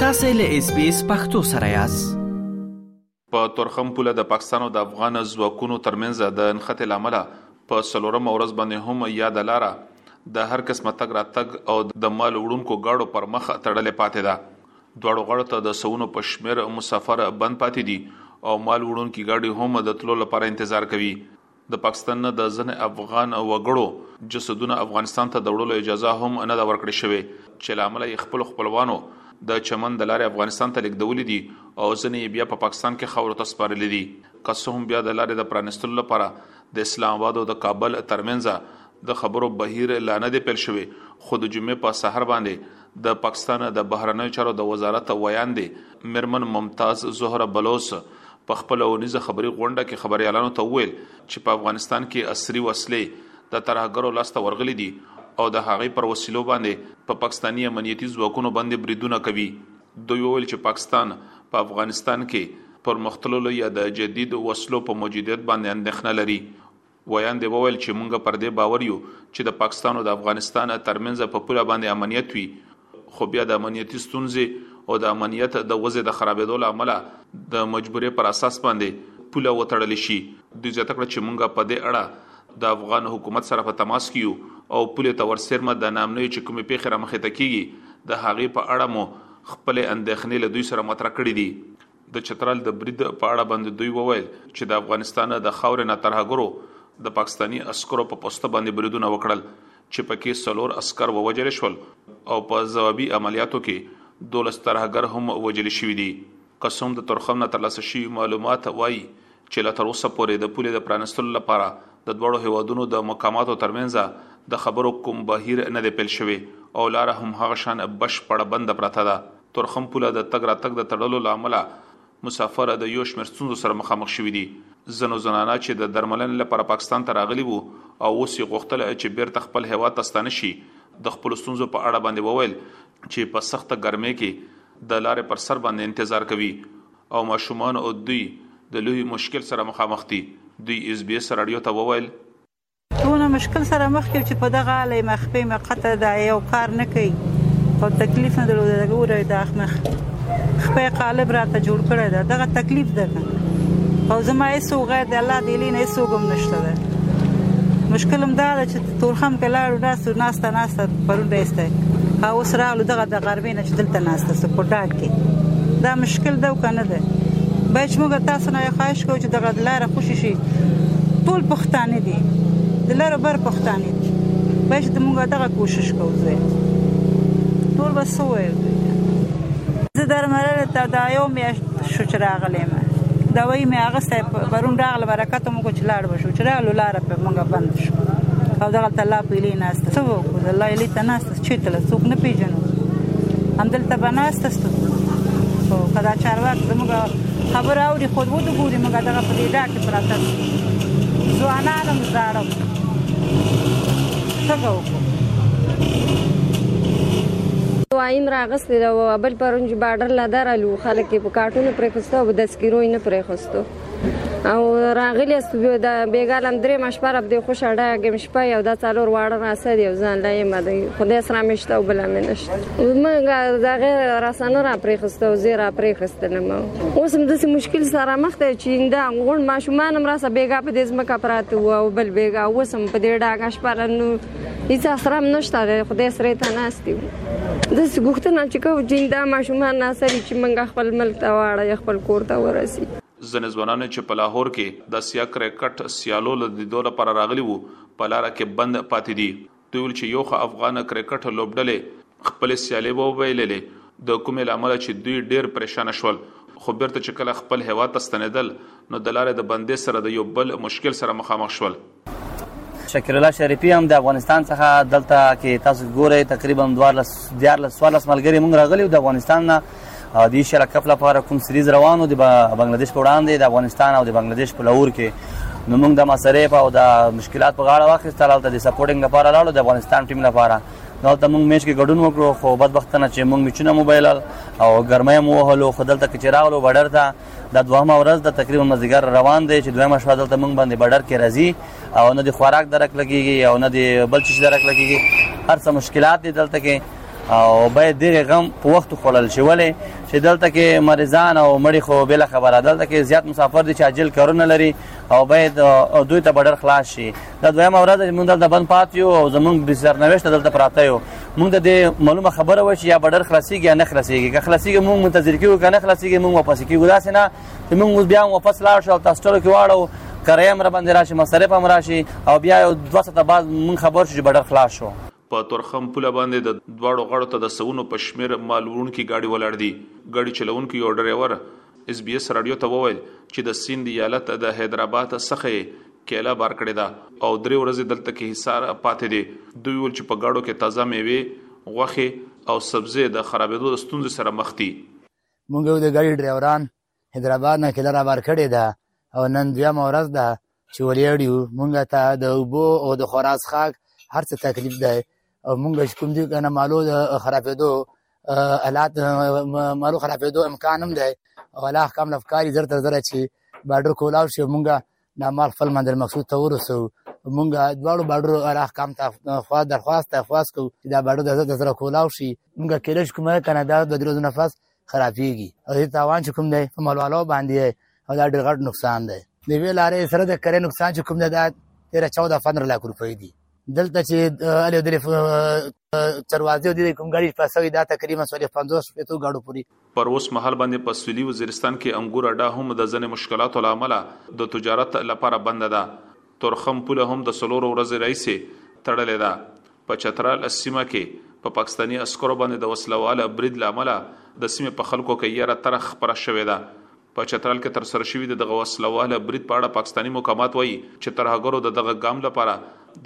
تاسو له اس بي اس پختو سره یاست په تورخم پوله د پاکستان او د افغان ځواکونو ترمنځ د نښتې لامل په سلورم ورځ باندې هم یاد لاره د هر قسمه تګ راتګ او د مال وړونکو گاډو پر مخ تړلې پاتې ده دواړو غړو ته د سونو په شمیر مسافر بند پاتې دي او مال وړونکي ګاډي هم د تلو لپاره انتظار کوي د پاکستان نه د ځنې افغان وګړو جسدونه افغانستان ته د وړلو اجازه هم نه ده ورکړې شوې چې له امله یې خپلو خپلوانو د چمن د لارې افغانستان ته لېږدولي دي او ځنې یې بیا په پاکستان کې خاورو ته سپارلي دي که څه هم بیا د لارې د پرانیستلو لپاره د اسلام اباد او د کابل ترمنځ د خبرو بهیر لا نه دی پیل شوی، خو د جمعې په سهار باندې د پاکستان د بهرنیو چارو د وزارت ویاندې مېرمن ممتاز زهره بلوڅ په خپله اونیزه خبري غونډه کې خبریالانو ته وویل چې په افغانستان کې عصري وسلې د ترهګرو لاس ته ورغلي دي او د هغې پر وسیلو باندې په پاکستاني امنیتي ځواکونو باندې بریدونه کوي. دوی وویل چې پاکستان په افغانستان کې پرمختللو یا د جدید وسلو په موجودیت باندې اندېښنه لري ویاند وویل چې مونږ پر دې باور یو چې د پاکستان او د افغانستان ترمنځ په پوله باندې امنیت وي خو بیا د امنیتي ستونزې او د امنیت د وضع د خرابېدو له امله د مجبورې پر اساس باندې پوله وتړل شي دوی زیاته کړه چې مونږ په دې اړه د افغان حکومت سره په تماس کې یو او پولې ته ورڅېرمه د ناامنیو چې کومې پېښې رامخې ته کېږي د هغې په اړه مو خپلې اندېښنې له دوی سره مطرح کړې دي. د چترال د برید په اړه باندې دوی وویل چې د افغانستان د خاورې نه ترهګرو د پاکستاني عسکرو په پوسته باندې بریدونه وکړل چې پکې څلور عسکر ووجل شول او په ځوابي عملیاتو کې دولس ترهګر هم وجل شوي دي قسم د ترخم نه ترلاسه شوي معلومات وایي چې لا تر اوسه پورې د پولې د پرانستلو لپاره د دواړو هېوادونو د مقاماتو ترمنځ د خبرو کوم بهیر نه دی پیل شوی او لاره هم هغه شان بشپړه بنده پرته ده. تورخم پوله د تګ راتګ د تړلو له امله مسافر د یو شمېر ستونزو سره مخامخ شوي دي. ځینو زنانه چې د درملنې لپاره پاکستان ته راغلي وو او اوس یې غوښتل چې بېرته خپل هېواد ته ستانه شي، د خپلو ستونزو په اړه باندې وویل چې په سخته ګرمۍ کې د لارې پر سر باندې انتظار کوي او ماشومان او دوی د لوی مشکل سره مخامخ دي دوی اس بي اس راډیو ته وویل. دونه مشکل سره مخ یو چې په دغه اله یې مخپې مې قطع دا یو کار نه کوي او تکلیف نه درلود دا ګورئ دا مخ خپې قالب راته جوړ کړی دا دغه تکلیف ده او زما هیڅ غیر د الله د لین هیڅ وګم نشته ده مشکل هم دا ده چې تورخم کې لاړو ناستو ناسته ناسته پرون راځته او اوس راغلو دغه د غربې نه چې دلته ناسته سو په ډاډ کې دا مشکل دا کنه ده به چې موږ تاسو نه خواهش کوو چې دغه لاره خوشی شي ټول پښتانه دي د لاره بر پښتانه دي به چې موږ دغه کوشش کوو زه ټول بس وایو زه درملنه ته دا یو میاشت شو چې راغلم دا وایي مې هغه صاحب پرون راغله برکت مو کو چې لاړ وشو چې راغلو لاره موږ بند شو او دغلته لا پیلې ناسته څه وکړو د الله یلي ته ناسته چې تله څوک نه پیژنو همدلته به ناسته ستو خو که دا چارواک زموږ خبره اوري خود وده ګوري موږ دغه په دې ډاکې پراته ځوانان هم زاړه څه به وکړو وایم راغستې ده او بل پرونج بارډر لا درلو خلک په کارټونو پرې خوسته او د سکیرو نه پرې خوسته او راغلی است د بیګالم درې مشپر اب دی خوش اډه گم شپه یو د څلور واړه راسه دی ځان لای ما دی خدای سره مشته او بل مې نشته موږ دا غیر راسنه را پرې خسته او زیر را پرې خسته نه مو اوس هم د مشکل سره مخ ته چې انده غون ماشومان هم راسه بیګا په دې ځمکه پراته وو او بل بیګا اوس هم په دې ډاګه شپه نو هیڅ احترام نشته د خدای سره ته ناشتي د غوښتنه چې کو جین دا ماشومان ناسري چې منګه خپل ملک ته واړه خپل کور ته ورسي ځنې ځوانان چې په لاهور کې د سیا کرکټ سیالو له لیدو لپاره راغلي وو په لار کې بند پاتې دي دوی چې یو خو افغان کرکټ لوبډلې خپلې سیالې به وبایللې، د کومې له امله چې دوی ډېر پرېشانه شول، خو بېرته چې کله خپل هېواد ته ستنېدل، نو د لارې د بندیز سره د یو بل مشکل سره مخامخ شول. شکیرالله شریفي هم د افغانستان څخه دلته کې تاسو ګورئ تقریبا دوارلس دیارلس څوارلس ملګري موږ راغلي د افغانستان نه د ایشیا کپ لپاره کوم سریز روانو د بنگلاديش په وړاندې د افغانستان او د بنگلاديش په لور کې نو موږ د مسرې په او د مشکلات په غاړه واخیستل او د سپورټینګ لپاره لاړو د افغانستان ټیم لپاره دلته موږ میچ کې ګډون وکړو خو بدبختانه چې موږ میچونه مو بایلل او ګرمۍ مو وهلو خو دلته کې چې راغلو بډر ته دا دوهمه ورځ د تقریبا مازدیګر روان دی چې دویمه شپه دلته موږ باندې بډر کې راځي او نه د خوراک درک لګیږي او نه د بل څه درک لګیږي هر څه مشکلات دي دلته کې او باید دغه غم په وخت خوړل شي ولې چې دلته کې مریضان او مړي خو بل خبره دلته کې زیات مسافر دي چې عاجل کارونه لري او باید دوی ته بډر خلاص شي دا دویمه ورځ ده چې موږ دلته بند پاتې یو او زموږ د سرنوشت دلته پراته یو موږ ته دې معلومه خبره وه چې یا به ډر خلاصېږي یا نه خلاصېږي که خلاصېږي موږ منتظر کېږو که نه خلاصېږي موږ واپس کېږو داسې نه چې موږ اوس بیا واپس لاړ شو او تاسو ټولو کې واړو کرایه هم راباندې راشي مصرف هم راشي او بیا یو دوه ساعته بعد موږ خبر شو چې به ډر خلاص شو په تورخم پوله باندې د دواړو غاړو ته د سوونو په شمېر مال وړونکي ګاډي ولاړ دي. ګاډي چلوونکي یو ډرایور اس بي اس راډیو ته وویل چې د سیند ایالت د حیدراباد څخه یې کیله بار کړې ده او درې ورځې دلته کې حصار پاتې دي. دوی وویل چې په ګاډو کې تازه مېوې، غوښې او سبزې د خرابېدو د ستونزې سره مخ دي. موږ یو د ګاډي ډرایوران حیدرآباد نه کله رابار کړې ده او نن دویمه ورځ ده چې ولیړ یو مونږ ته د اوبو او د خوراک څښاک هر څه تکلیف دی او مونږ چې کوم دي که نه مالو د خرابېدو حالات مالو خرابېدو امکان هم دی او الله احکام لفکاري زر تر زره چې بارډر کولاو شي مونږ دا مال خپل منزل مقصود ته ورسو مونږ دواړو بارډر عراق کام ته خوا درخواست ته خواست کو چې دا بارډر د زړه سره کولاو شي مونږ کېدای شي کومه کنه دا د درو نفس خرابېږي او هیڅ تاوان چې کوم دی په مالوالو باندې او دا ډېر غټ نقصان دی د وی لارې سره د کرې نقصان چې کوم دی دا تیرا چودا پندرا لاکھ روپۍ دي دلته چې الو درې دروازې د کوم غړي په سوي دا تقریبا 50 پېتو غړو پوری پر اوس مهال باندې په سویلي وزیرستان کې انګور اډه هم د ځنې مشکلاتو له امله د تجارت لپاره بنده ده تورخم پوله هم د څلورو ورځې راهیسې تړلې ده په چترال سیمه کې په پاکستاني عسکرو باندې د وسلواله برید له امله د سیمې په خلکو کې یره ترخ خپره شوې ده په چترال کې ترسره شوي د دغه وسله واله برید په اړه پاکستاني مقامات وايي چې ترهګرو د دغه ګام لپاره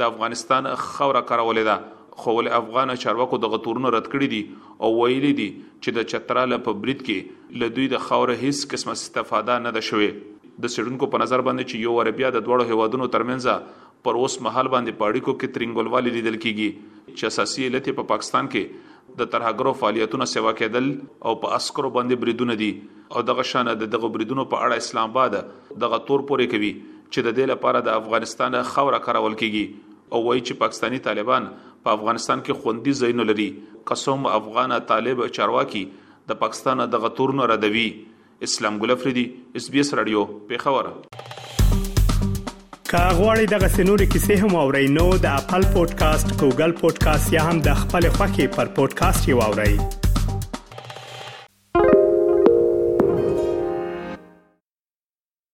د افغانستان خاوره کارولې ده خو ولې افغان چارواکو دغه تورونه رد کړي دي او ویلي دي چې د چترال په برید کې له دوی د خاورې هیڅ قسمه استفاده نه ده شوې. د څېړونکو په نظر باندې چې یو وار بیا د دواړو هېوادونو ترمنځ پر اوس مهال باندې په اړیکو کې ترینګلوالی لیدل کیږي چې اساسي علت یې په پاکستان کې د ترهګرو فعالیتونه سیوا کیدل او په عسکرو باندې بریدونه دي او دغه شان د دغه بریدونو په اړه اسلام اباد دغه تور پورې کوي چې د دې لپاره د افغانستان خاوره کارول کیږي او وایي چې پاکستاني طالبان په افغانستان کې خوندي ځایونه لري که څه هم افغان طالب چارواکي د پاکستان دغه تورونه ردوي اسلام ګل افریدي اس بي اس رادیو پیښور که غواړئ دغه سنوري کیسې هم او رینو د خپل پودکاسټ ګوګل پودکاسټ یا هم د خپل خاكي پر پودکاسټ یو اورئ